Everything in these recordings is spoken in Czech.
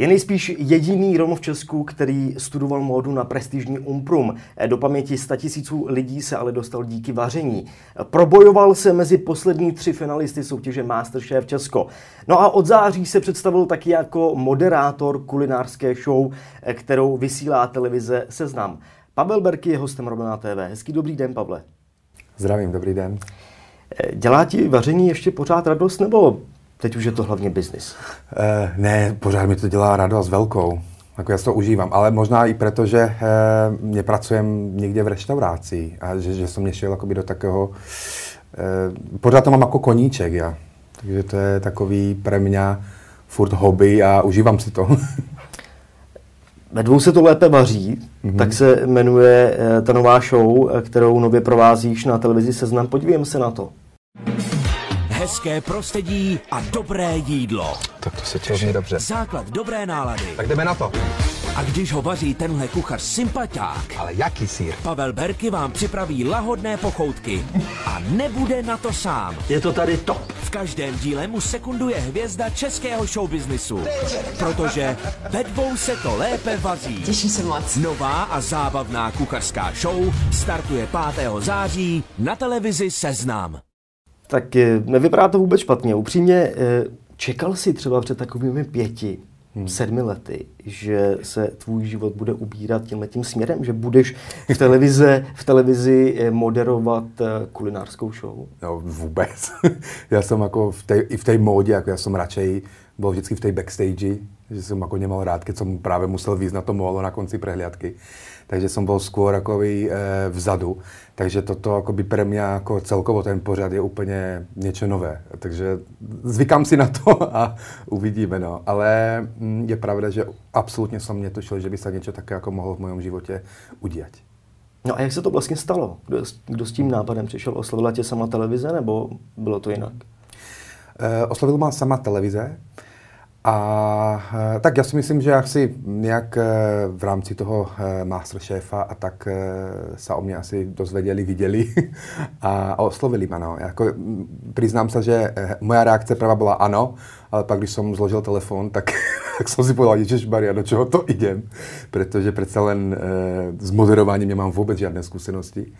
Je nejspíš jediný Rom v Česku, který studoval módu na prestižní Umprum. Do paměti 100 tisíců lidí se ale dostal díky vaření. Probojoval se mezi poslední tři finalisty soutěže Masterchef Česko. No a od září se představil taky jako moderátor kulinářské show, kterou vysílá televize Seznam. Pavel Berky je hostem Romana TV. Hezký dobrý den, Pavle. Zdravím, dobrý den. Dělá ti vaření ještě pořád radost, nebo Teď už je to hlavně biznis. Uh, ne, pořád mi to dělá radost velkou. Jako já to užívám, ale možná i proto, že uh, nepracujem někde v restauraci a že, že jsem šel do takého... Uh, pořád to mám jako koníček, já. Takže to je takový pre mě furt hobby a užívám si to. Ve dvou se to lépe vaří, mm-hmm. tak se jmenuje ta nová show, kterou nově provázíš na televizi Seznam. Podívejme se na to hezké prostředí a dobré jídlo. Tak to se těší dobře. Základ dobré nálady. Tak jdeme na to. A když ho vaří tenhle kuchař sympatiák, ale jaký sír? Pavel Berky vám připraví lahodné pochoutky. A nebude na to sám. Je to tady top. V každém díle mu sekunduje hvězda českého showbiznisu. Protože ve dvou se to lépe vaří. Těším se moc. Nová a zábavná kuchařská show startuje 5. září na televizi Seznam tak eh, nevypadá to vůbec špatně. Upřímně, eh, čekal si třeba před takovými pěti, hmm. sedmi lety, že se tvůj život bude ubírat tímhle tím směrem, že budeš v, televize, v televizi eh, moderovat kulinářskou show? No vůbec. já jsem jako v té, i v té módě, jako já jsem radšej byl vždycky v té backstage, že jsem jako nemal rád, když jsem právě musel víc na to molo na konci prehliadky. Takže jsem byl skôr jako e, vzadu. Takže toto akoby pre mňa ako celkovo ten pořad je úplně něco nové. Takže zvykám si na to a uvidíme. No. Ale mm, je pravda, že absolutně jsem netušil, že by se něco také jako mohlo v mém životě udělat. No a jak se to vlastně stalo? Kdo, kdo s tím nápadem přišel? Oslovila tě sama televize nebo bylo to jinak? E, oslovil má sama televize. A eh, tak já si myslím, že asi nějak eh, v rámci toho eh, Masterchefa a tak se o mě asi dozvěděli, viděli a oslovili mě. No. Jako, přiznám se, že moja reakce prvá byla ano, ale pak, když jsem zložil telefon, tak, tak jsem si povedal, Ježiš Maria, do čeho to idem? Protože přece len s moderováním nemám vůbec žádné zkušenosti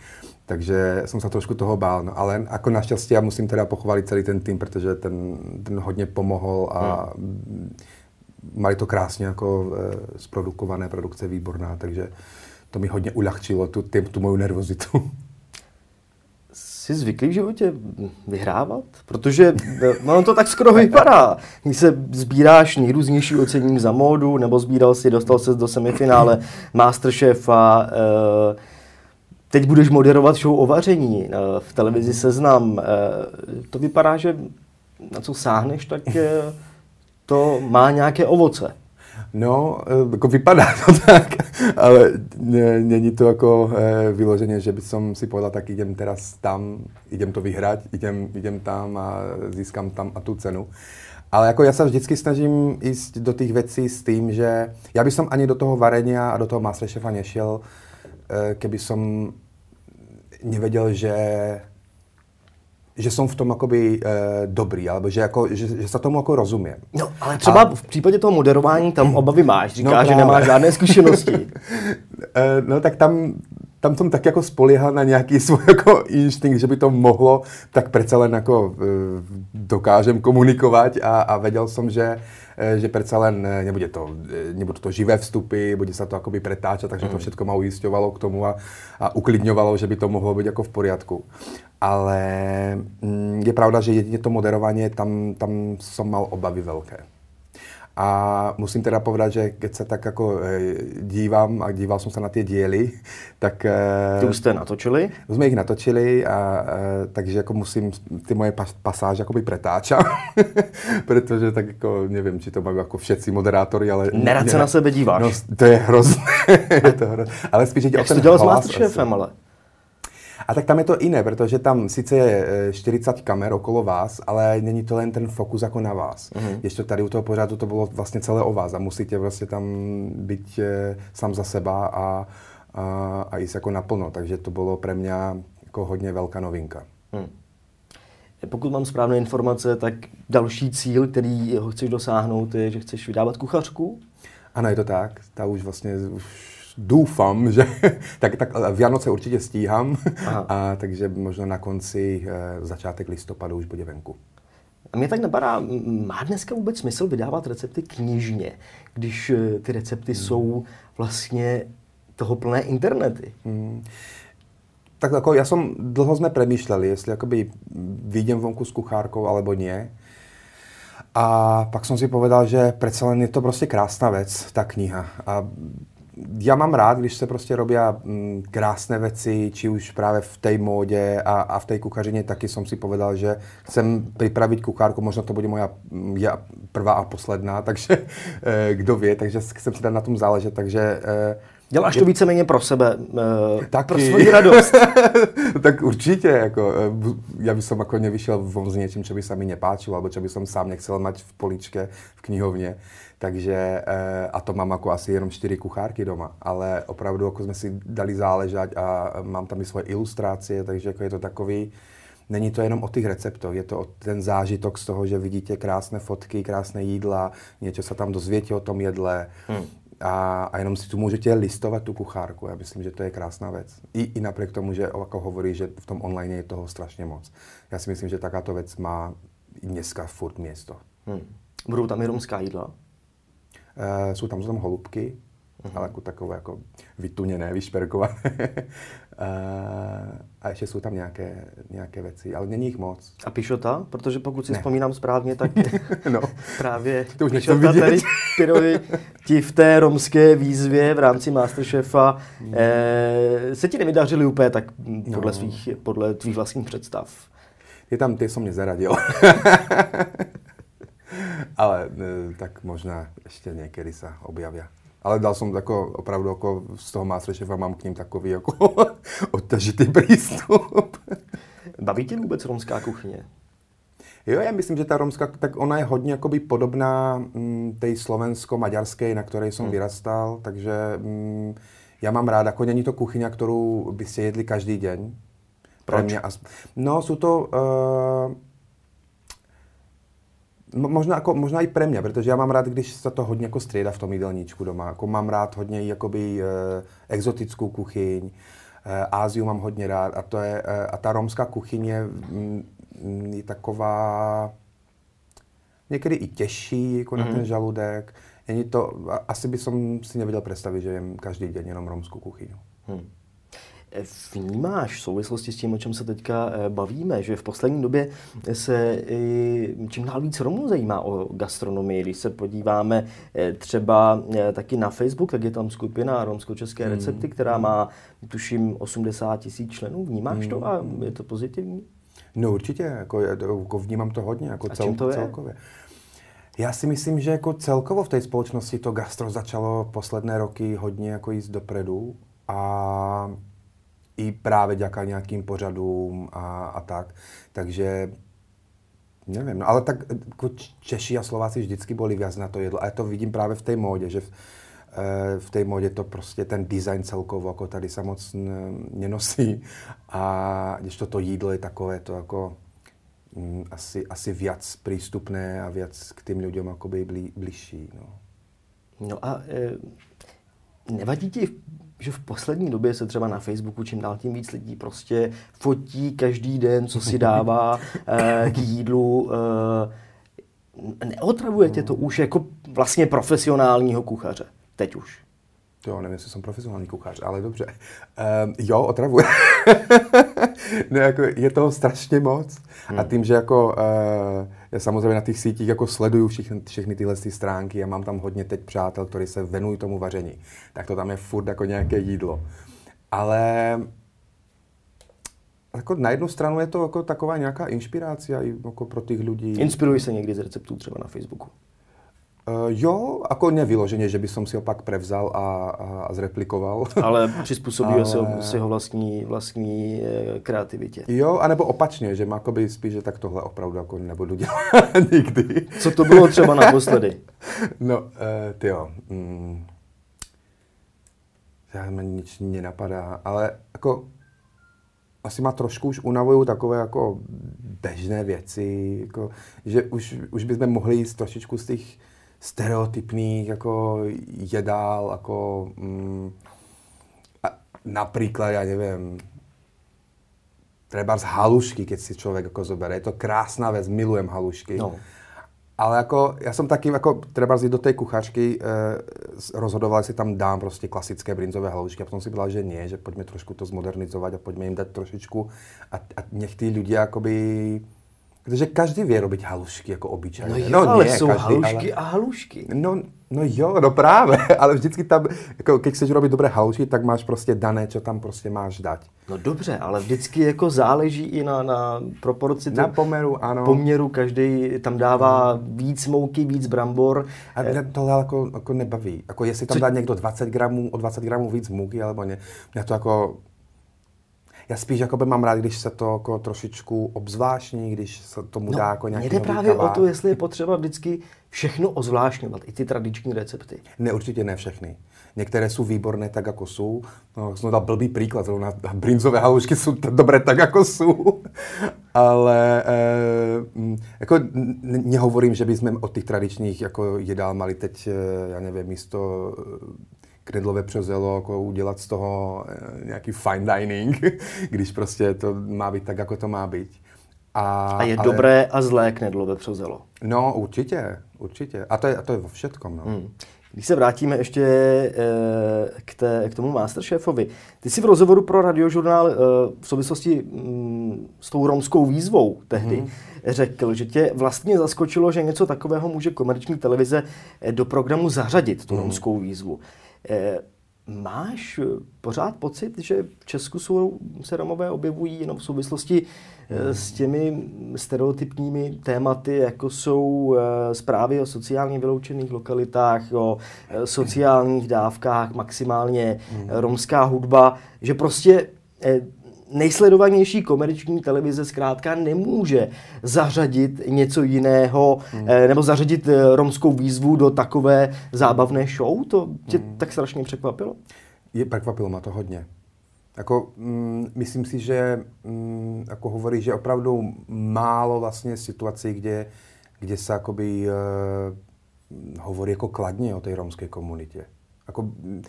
takže jsem se trošku toho bál. No, ale jako naštěstí já musím teda pochválit celý ten tým, protože ten, ten hodně pomohl a hmm. mali to krásně jako e, zprodukované, produkce výborná, takže to mi hodně ulehčilo tu, tu, tu moju nervozitu. Jsi zvyklý v životě vyhrávat? Protože e, ono to tak skoro vypadá. Když se sbíráš nejrůznější ocenění za módu, nebo sbíral si, dostal se do semifinále Masterchefa, e, Teď budeš moderovat show o vaření eh, v televizi Seznam. Eh, to vypadá, že na co sáhneš, tak eh, to má nějaké ovoce. No, jako vypadá to tak, ale není to jako vyloženě, že by som si povedal, tak idem teraz tam, idem to vyhrať, idem, idem tam a získám tam a tu cenu. Ale jako já se vždycky snažím jít do těch věcí s tím, že já bych ani do toho varenia a do toho Masterchefa nešel, keby som nevěděl, že že jsem v tom jakoby e, dobrý, alebo že, jako, že, že se tomu jako rozumím. No, ale třeba a... v případě toho moderování tam obavy máš. Říkáš, no, že nemáš žádné zkušenosti. e, no tak tam, tam jsem tak jako spolíhal na nějaký svůj jako instinkt, že by to mohlo, tak přece len jako e, dokážem komunikovat a, a věděl jsem, že Eh, že přece len eh, nebude to, eh, nebudou to živé vstupy, bude se to akoby pretáčet, takže to mm. všechno ma ujišťovalo k tomu a, a uklidňovalo, že by to mohlo být jako v poriadku. Ale mm, je pravda, že jedině to moderování, tam, tam jsem mal obavy velké. A musím teda povedat, že keď se tak jako dívám a díval jsem se na ty díly, tak... Ty už jste natočili? Už jsme jich natočili, a, takže jako musím ty moje pasáže jakoby pretáčat, protože tak jako nevím, či to mají jako všetci moderátory, ale... Nerad se na sebe díváš. No, to je hrozné. je to hrozné. Ale spíš Jak jsi to dělal s Masterchefem, ale? A tak tam je to jiné, protože tam sice je 40 e, kamer okolo vás, ale není to jen ten fokus jako na vás. Mm-hmm. Ještě tady u toho pořadu to bylo vlastně celé o vás a musíte vlastně tam být e, sám za seba a, a, a jít jako naplno. Takže to bylo pro mě jako hodně velká novinka. Hmm. pokud mám správné informace, tak další cíl, který ho chceš dosáhnout, je, že chceš vydávat kuchařku? Ano, je to tak. Ta už vlastně už doufám, že tak, tak Vianoce určitě stíhám, a, takže možná na konci e, začátek listopadu už bude venku. A mě tak napadá, má dneska vůbec smysl vydávat recepty knižně, když eh, ty recepty hmm. jsou vlastně toho plné internety? Hmm. Tak jako já jsem, dlouho jsme přemýšleli, jestli jakoby vidím vonku s kuchárkou alebo nie. A pak jsem si povedal, že přece jen je to prostě krásná věc, ta kniha. A já mám rád, když se prostě robí mm, krásné věci, či už právě v té módě a, a v té kuchařině taky jsem si povedal, že chcem připravit kuchárku, možná to bude moja mm, ja, prvá a posledná, takže eh, kdo ví, takže chcem si dát na tom záležet, takže eh, Děláš to víceméně pro sebe, uh, Taky. pro svoji radost. tak určitě, jako, já bych jako nevyšel von s něčím, co by se mi nepáčilo, alebo co by som sám nechcel mať v poličke, v knihovně. Takže, uh, a to mám jako asi jenom čtyři kuchárky doma, ale opravdu jako jsme si dali záležet a mám tam i svoje ilustrace, takže jako je to takový, Není to jenom o těch receptech, je to o ten zážitok z toho, že vidíte krásné fotky, krásné jídla, něco se tam dozvětí o tom jedle. Hmm a, a jenom si tu můžete listovat tu kuchárku. Já myslím, že to je krásná věc. I, i napriek tomu, že jako hovorí, že v tom online je toho strašně moc. Já si myslím, že takáto věc má dneska furt město. Hmm. Budou tam i romská jídla? Uh, jsou tam, jsou tam holubky, uh-huh. ale jako takové jako vytuněné, vyšperkované. a ještě jsou tam nějaké, nějaké věci, ale není jich moc. A Pišota? Protože pokud si ne. vzpomínám správně, tak no. právě to už Pišota tady Pirovi, ti v té romské výzvě v rámci Masterchefa mm. eh, se ti nevydařili úplně tak podle, no. svých, podle tvých vlastních představ. Je tam, ty jsem mě zaradil. ale eh, tak možná ještě někdy se objaví. Ale dal jsem jako opravdu jako z toho Masterchefa mám k ním takový jako odtažitý přístup. Baví tě vůbec romská kuchyně? Jo, já myslím, že ta romská, tak ona je hodně jakoby podobná mm, té slovensko-maďarské, na které jsem hmm. vyrastal, takže mm, já mám rád, jako není to kuchyně, kterou by si jedli každý den. Proč? Mě, no, jsou to... Uh, Možná, jako, možná i pre mě, protože já mám rád, když se to hodně jako střídá v tom jídelníčku doma. Jako mám rád hodně jakoby, e, exotickou kuchyň, e, Áziu mám hodně rád a, to je, e, a ta romská kuchyň je, mm, je taková někdy i těžší jako mm-hmm. na ten mhm. žaludek. Není to, asi by som si nevěděl představit, že jem každý den jenom romskou kuchyňu. Hmm. Vnímáš v souvislosti s tím, o čem se teďka eh, bavíme, že v poslední době se čím dál víc Romů zajímá o gastronomii. Když se podíváme eh, třeba eh, taky na Facebook, tak je tam skupina Romsko-České hmm. recepty, která má, tuším, 80 tisíc členů. Vnímáš hmm. to a je to pozitivní? No určitě, jako, jako vnímám to hodně, jako cel, to je? celkově. Já si myslím, že jako celkovo v té společnosti to gastro začalo posledné roky hodně jako jít dopredu a i právě děká nějakým pořadům a, a tak. Takže nevím, no ale tak jako Češi a Slováci vždycky byli víc na to jedlo. A já to vidím právě v té módě, že v, eh, v té módě to prostě ten design celkovo jako tady se moc nenosí. A když to, to jídlo je takové to jako mm, asi, asi víc přístupné a víc k tým lidem blí, bližší. No. no a e, nevadí ti že v poslední době se třeba na Facebooku čím dál tím víc lidí prostě fotí každý den, co si dává eh, k jídlu. Eh, neotravuje tě to už jako vlastně profesionálního kuchaře? Teď už. Jo, nevím, jestli jsem profesionální kuchař, ale dobře. Um, jo, otravuje. no, jako, je toho strašně moc. Hmm. A tím, že jako, uh, já samozřejmě na těch sítích jako sleduju všechny, všechny tyhle ty stránky a mám tam hodně teď přátel, kteří se venují tomu vaření, tak to tam je furt jako nějaké jídlo. Ale jako na jednu stranu je to jako taková nějaká inspirace jako pro těch lidí. Inspiruji se někdy z receptů třeba na Facebooku? Uh, jo, jako nevyloženě, že by som si ho pak prevzal a, a, a zreplikoval. Ale přizpůsobí Ale... si ho, si ho vlastní, vlastní e, kreativitě. Jo, anebo opačně, že má by spíš, že tak tohle opravdu jako nebudu dělat nikdy. Co to bylo třeba naposledy? no, uh, ty jo. Mm, já mi nic nenapadá, ale jako asi má trošku už unavují takové jako běžné věci, jako, že už, už bychom mohli jít trošičku z těch stereotypných jako jedál, jako mm, a například, já nevím, třeba z halušky, keď si člověk jako zobere. Je to krásná věc, milujem halušky. No. Ale jako, já jsem taky, jako třeba do té kuchařky eh, rozhodoval, jestli tam dám prostě klasické brinzové halušky a potom si byla, že ne, že pojďme trošku to zmodernizovat a pojďme jim dát trošičku a, a nech ty lidi jakoby Protože každý ví robiť halušky jako obyčejně. No, jo, no ale nie, jsou každý, halušky ale... a halušky. No, no jo, no právě, ale vždycky tam, jako, když chceš robit dobré halušky, tak máš prostě dané, co tam prostě máš dát. No dobře, ale vždycky jako záleží i na, na proporci. Na poměru, ano. Poměru, každý tam dává hmm. víc mouky, víc brambor. A mě to jako, jako nebaví. Jako jestli tam co... dá někdo 20 gramů, o 20 gramů víc mouky, alebo ne. Mě to jako já spíš jakoby mám rád, když se to jako trošičku obzvláštní, když se tomu no, dá jako nějaký Jde právě o to, jestli je potřeba vždycky všechno ozvláštňovat, i ty tradiční recepty. Ne, určitě ne všechny. Některé jsou výborné tak, jako jsou. No, jsem dal blbý příklad, zrovna brinzové halušky jsou dobré tak, jako jsou. Ale e, jako nehovorím, že bychom od těch tradičních jako jedál mali teď, eh, já nevím, místo knedlové přezelo, jako udělat z toho eh, nějaký fine dining, když prostě to má být tak, jako to má být. A, a je ale... dobré a zlé knedlové přezelo. No, určitě, určitě. A to je, a to je vo všetkom. No. Hmm. Když se vrátíme ještě e, k, té, k tomu Masterchefovi. Ty jsi v rozhovoru pro radiožurnál e, v souvislosti mm, s tou romskou výzvou tehdy hmm. řekl, že tě vlastně zaskočilo, že něco takového může komerční televize do programu zařadit, tu hmm. romskou výzvu. Eh, máš pořád pocit, že v Česku jsou, se Romové objevují jenom v souvislosti eh, s těmi stereotypními tématy, jako jsou eh, zprávy o sociálně vyloučených lokalitách, o sociálních dávkách, maximálně hmm. romská hudba, že prostě nejsledovanější komerční televize zkrátka nemůže zařadit něco jiného hmm. Eh, nebo zařadit eh, romskou výzvu do takové zábavné show? To tě hmm. tak strašně překvapilo? Je, překvapilo má to hodně. Jako, mm, myslím si, že mm, jako hovorí, že opravdu málo vlastně situací, kde, kde se akoby, uh, hovorí jako kladně o té romské komunitě. Jako, mm,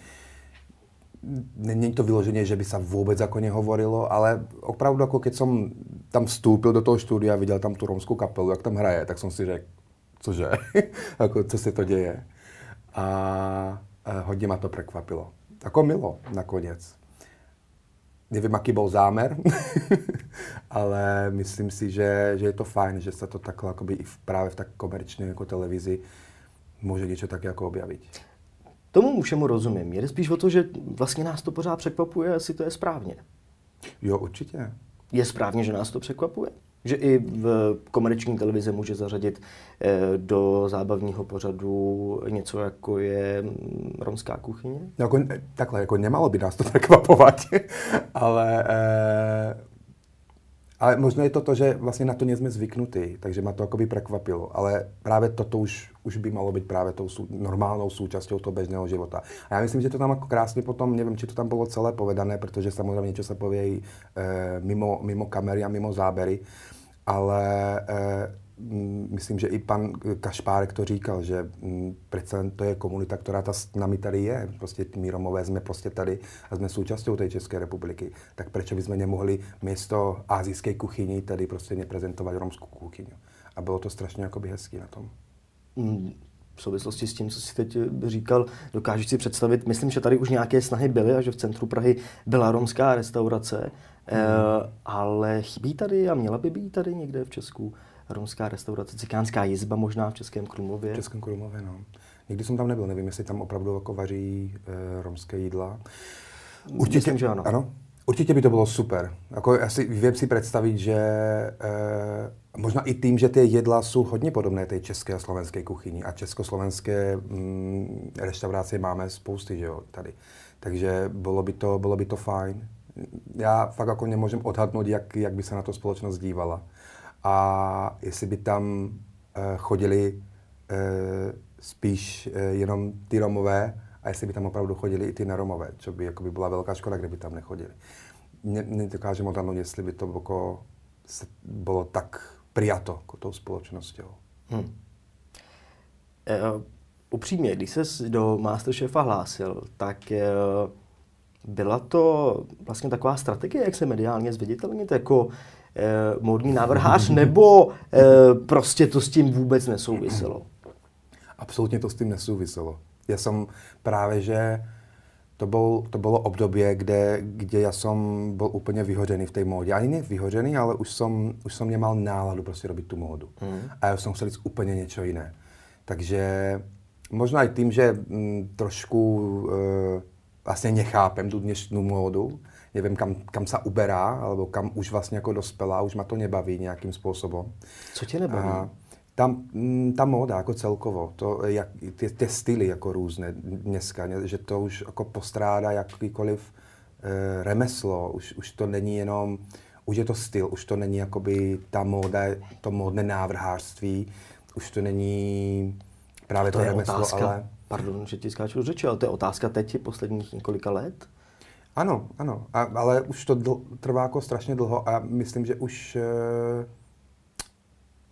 není to vyloženě, že by se vůbec jako nehovorilo, ale opravdu jako keď jsem tam vstoupil do toho studia, viděl tam tu romskou kapelu, jak tam hraje, tak jsem si řekl, cože, jako, co se to děje. A, a hodně ma to překvapilo. Jako milo nakonec. Nevím, jaký byl zámer, ale myslím si, že, že je to fajn, že se to takhle akoby i v, právě v tak komerčné jako televizi může něco tak jako objavit. Tomu všemu rozumím. Jde spíš o to, že vlastně nás to pořád překvapuje, jestli to je správně. Jo, určitě. Je správně, že nás to překvapuje? Že i v komerční televize může zařadit eh, do zábavního pořadu něco, jako je mm, romská kuchyně? Jako, takhle, jako nemalo by nás to překvapovat, ale eh, ale možno je to to, že vlastně na to nejsme zvyknutí, takže ma to akoby prekvapilo. Ale právě toto už, už by malo být právě tou sú, normálnou součástí toho běžného života. A já myslím, že to tam jako krásně potom, nevím, či to tam bylo celé povedané, protože samozřejmě něco se pově i e, mimo, mimo kamery a mimo zábery, ale e, myslím, že i pan Kašpárek to říkal, že mm, přece to je komunita, která ta s nami tady je. Prostě my Romové jsme prostě tady a jsme součástí té České republiky. Tak proč bychom nemohli místo azijské kuchyni tady prostě neprezentovat romskou kuchyni. A bylo to strašně jakoby hezký na tom. Mm, v souvislosti s tím, co jsi teď říkal, dokážeš si představit, myslím, že tady už nějaké snahy byly a že v centru Prahy byla romská restaurace, mm. e, ale chybí tady a měla by být tady někde v Česku romská restaurace, cikánská jizba možná v Českém Krumlově. V Českém Krumlově, no. Nikdy jsem tam nebyl, nevím, jestli tam opravdu jako vaří e, romské jídla. Určitě, Myslím, že ano. ano. Určitě by to bylo super. Jako, já si vím si představit, že e, možná i tím, že ty jedla jsou hodně podobné té české a slovenské kuchyni a československé mm, restaurace máme spousty, že jo, tady. Takže bylo by to, bylo by to fajn. Já fakt jako nemůžem odhadnout, jak, jak by se na to společnost dívala a jestli by tam uh, chodili uh, spíš uh, jenom ty Romové a jestli by tam opravdu chodili i ty neromové, co by by byla velká škoda, kdyby tam nechodili. ne, nedokážem odhadnout, jestli by to jako bylo tak prijato jako tou společností. Hmm. E, upřímně, když se do Masterchefa hlásil, tak e, byla to vlastně taková strategie, jak se mediálně zviditelnit jako módní návrhář, nebo e, prostě to s tím vůbec nesouviselo? Absolutně to s tím nesouviselo. Já jsem právě, že to, bol, to bylo období, kde, kde já jsem byl úplně vyhořený v té módě. Ani ne vyhořený, ale už jsem, už jsem nemal náladu prostě robit tu módu. Mm. A já jsem chcel jít úplně něco jiné. Takže možná i tím, že m, mm, trošku e, vlastně nechápem tu dnešní módu, nevím, kam, kam se uberá, alebo kam už vlastně jako dospělá, už ma to nebaví nějakým způsobem. Co tě nebaví? A, tam, mm, ta móda jako celkovo, to, jak, ty, ty styly jako různé dneska, že to už jako postrádá jakýkoliv e, remeslo, už, už to není jenom, už je to styl, už to není jakoby ta móda, to módné návrhářství, už to není právě to, to remeslo, otázka, ale... Pardon, že ti skáču řeči, ale to je otázka teď posledních několika let? Ano, ano, a, ale už to dl, trvá jako strašně dlouho a myslím, že už e,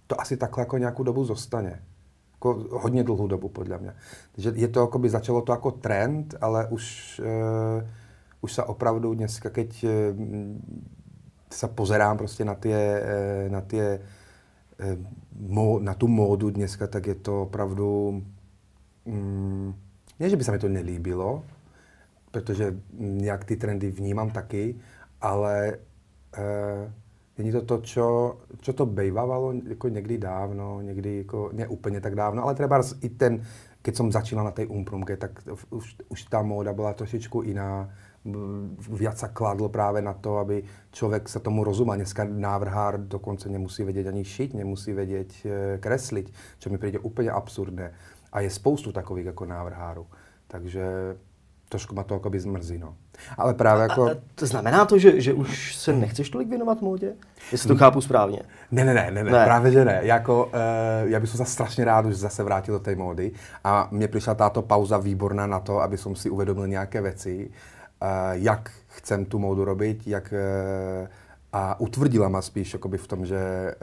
to asi takhle jako nějakou dobu zostane. Jako hodně dlouhou dobu, podle mě. Takže je to, by začalo to jako trend, ale už, uh, už se opravdu dneska, keď uh, se pozerám prostě na ty, uh, na ty uh, na tu módu dneska, tak je to opravdu, um, ne, že by se mi to nelíbilo, protože nějak ty trendy vnímám taky, ale uh, Není to to, čo, čo to bejvávalo jako někdy dávno, někdy jako, ne úplně tak dávno, ale třeba i ten, keď jsem začínal na té umprumke, tak už, už ta móda byla trošičku jiná. Viac se kladlo právě na to, aby člověk se tomu rozuměl. Dneska návrhár dokonce nemusí vědět ani šít, nemusí vědět eh, kreslit, čo mi přijde úplně absurdné. A je spoustu takových jako návrhárů. Takže trošku ma to akoby zmrzí, no. Ale právě jako... A, a to znamená to, že, že už se nechceš tolik věnovat módě? Jestli to chápu správně. Ne, ne, ne, ne, ne. právě že ne. Jako, uh, já bych se strašně rád už zase vrátil do té módy a mně přišla táto pauza výborná na to, aby som si uvědomil nějaké věci, uh, jak chcem tu módu robit, jak uh, a utvrdila ma spíš v tom, že,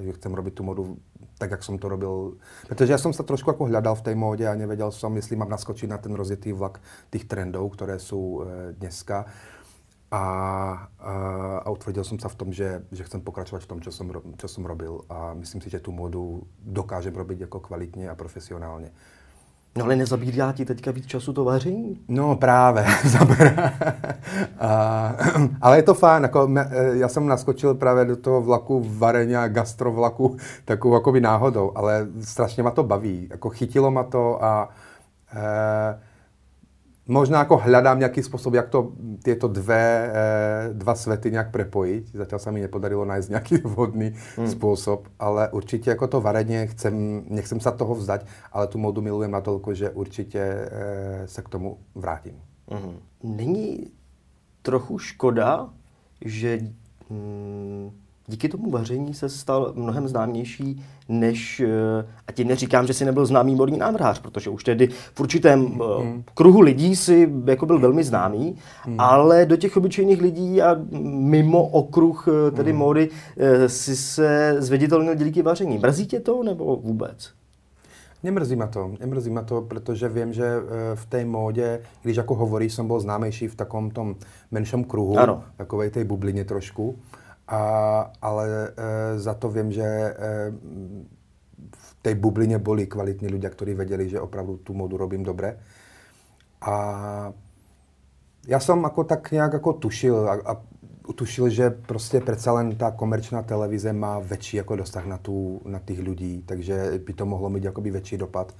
že chcem robit tu módu tak, jak jsem to robil. Protože já jsem se trošku jako hledal v té módě a nevěděl jsem, jestli mám naskočit na ten rozjetý vlak těch trendů, které jsou e, dneska. A, a, a utvrdil jsem se v tom, že, že chcem pokračovat v tom, co jsem, co jsem robil. A myslím si, že tu módu dokážem robit jako kvalitně a profesionálně. No ale nezabírá ti teďka víc času to vaření? No právě, a, ale je to fajn, jako, e, já jsem naskočil právě do toho vlaku vareně a gastrovlaku takovou jakoby náhodou, ale strašně ma to baví, jako chytilo ma to a e, Možná jako hledám nějaký způsob, jak to tyto dvě, eh, dva světy nějak prepojit. Zatím se mi nepodarilo najít nějaký vhodný hmm. způsob, ale určitě jako to vareně chcem, nechcem se toho vzdať, ale tu modu milujem natolik, že určitě eh, se k tomu vrátím. Hmm. Není trochu škoda, že hmm, díky tomu vaření se stal mnohem známější než, eh, a tím neříkám, že si nebyl známý modní návrhář, protože už tedy v určitém mm. kruhu lidí si jako byl velmi známý, mm. ale do těch obyčejných lidí a mimo okruh eh, tedy mm. módy si se zveditelnil díky vaření. Mrzí tě to nebo vůbec? Nemrzí ma to, nemrzí ma to, protože vím, že v té módě, když jako hovorí, jsem byl známější v takom tom menšom kruhu, ano. takové té bublině trošku. A, ale e, za to vím, že e, v té bublině byli kvalitní lidé, kteří věděli, že opravdu tu modu robím dobře. A já jsem jako tak nějak jako tušil a, a tušil, že prostě přece jen ta komerčná televize má větší jako dosah na, tu, na těch lidí, takže by to mohlo mít jakoby větší dopad.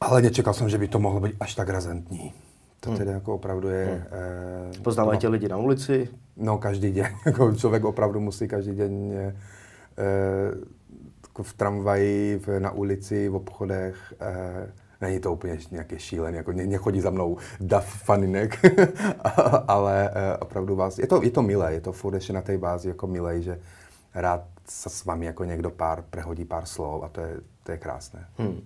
Ale nečekal jsem, že by to mohlo být až tak razentní. To hmm. tedy jako opravdu je... Hmm. Eh, Poznávají no, tě lidi na ulici? No, každý den. Jako člověk opravdu musí každý den eh, v tramvaji, v, na ulici, v obchodech. Eh, není to úplně nějaké šílené, jako ne, nechodí za mnou dav faninek, ale eh, opravdu vás, je to, je to milé, je to furt ještě na té bázi jako milé, že rád se s vámi jako někdo pár prehodí pár slov a to je, to je krásné. Hmm.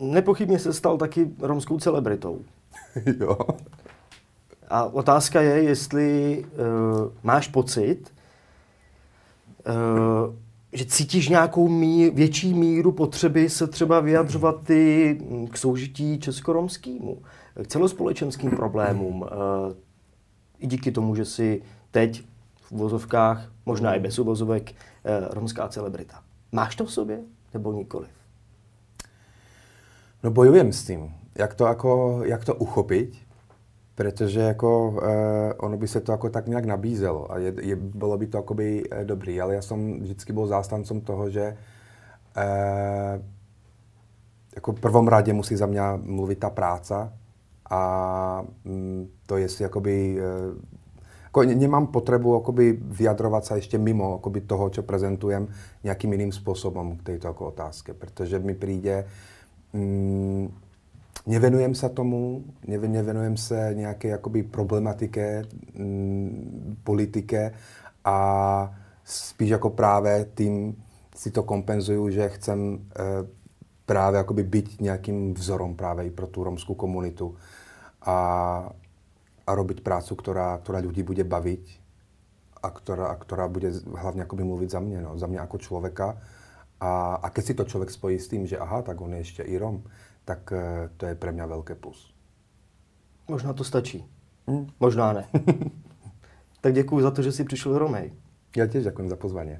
Nepochybně se stal taky romskou celebritou. jo. A otázka je, jestli uh, máš pocit, uh, že cítíš nějakou mí, větší míru potřeby se třeba vyjadřovat ty k soužití českoromskému, k celospolečenským problémům. Uh, I díky tomu, že si teď v uvozovkách, možná i bez uvozovek, uh, romská celebrita. Máš to v sobě nebo nikoliv? No bojujem s tím. Jak to, jako, jak to uchopit, protože jako, eh, ono by se to jako tak nějak nabízelo a je, je, bylo by to akoby eh, dobrý, ale já jsem vždycky byl zástancom toho, že eh, jako prvom rade musí za mě mluvit ta práca a mm, to jestli jakoby eh, jako nemám potřebu akoby vyjadrovat se ještě mimo akoby toho, co prezentujem nějakým jiným způsobem k této jako otázke, protože mi přijde mm, nevenujem se tomu, nevenujem se nějaké jakoby problematike, mm, politike a spíš jako právě tím si to kompenzuju, že chcem e, právě jakoby být nějakým vzorom právě i pro tu romskou komunitu a, a robiť prácu, která, která lidi bude bavit a která, a která bude hlavně jakoby mluvit za mě, no, za mě jako člověka. A, a keď si to člověk spojí s tím, že aha, tak on je ještě i Rom, tak eh, to je pro mě velké plus. Možná to stačí. Hmm. Možná ne. tak děkuji za to, že jsi přišel do Romej. Já těž děkuji za pozvání.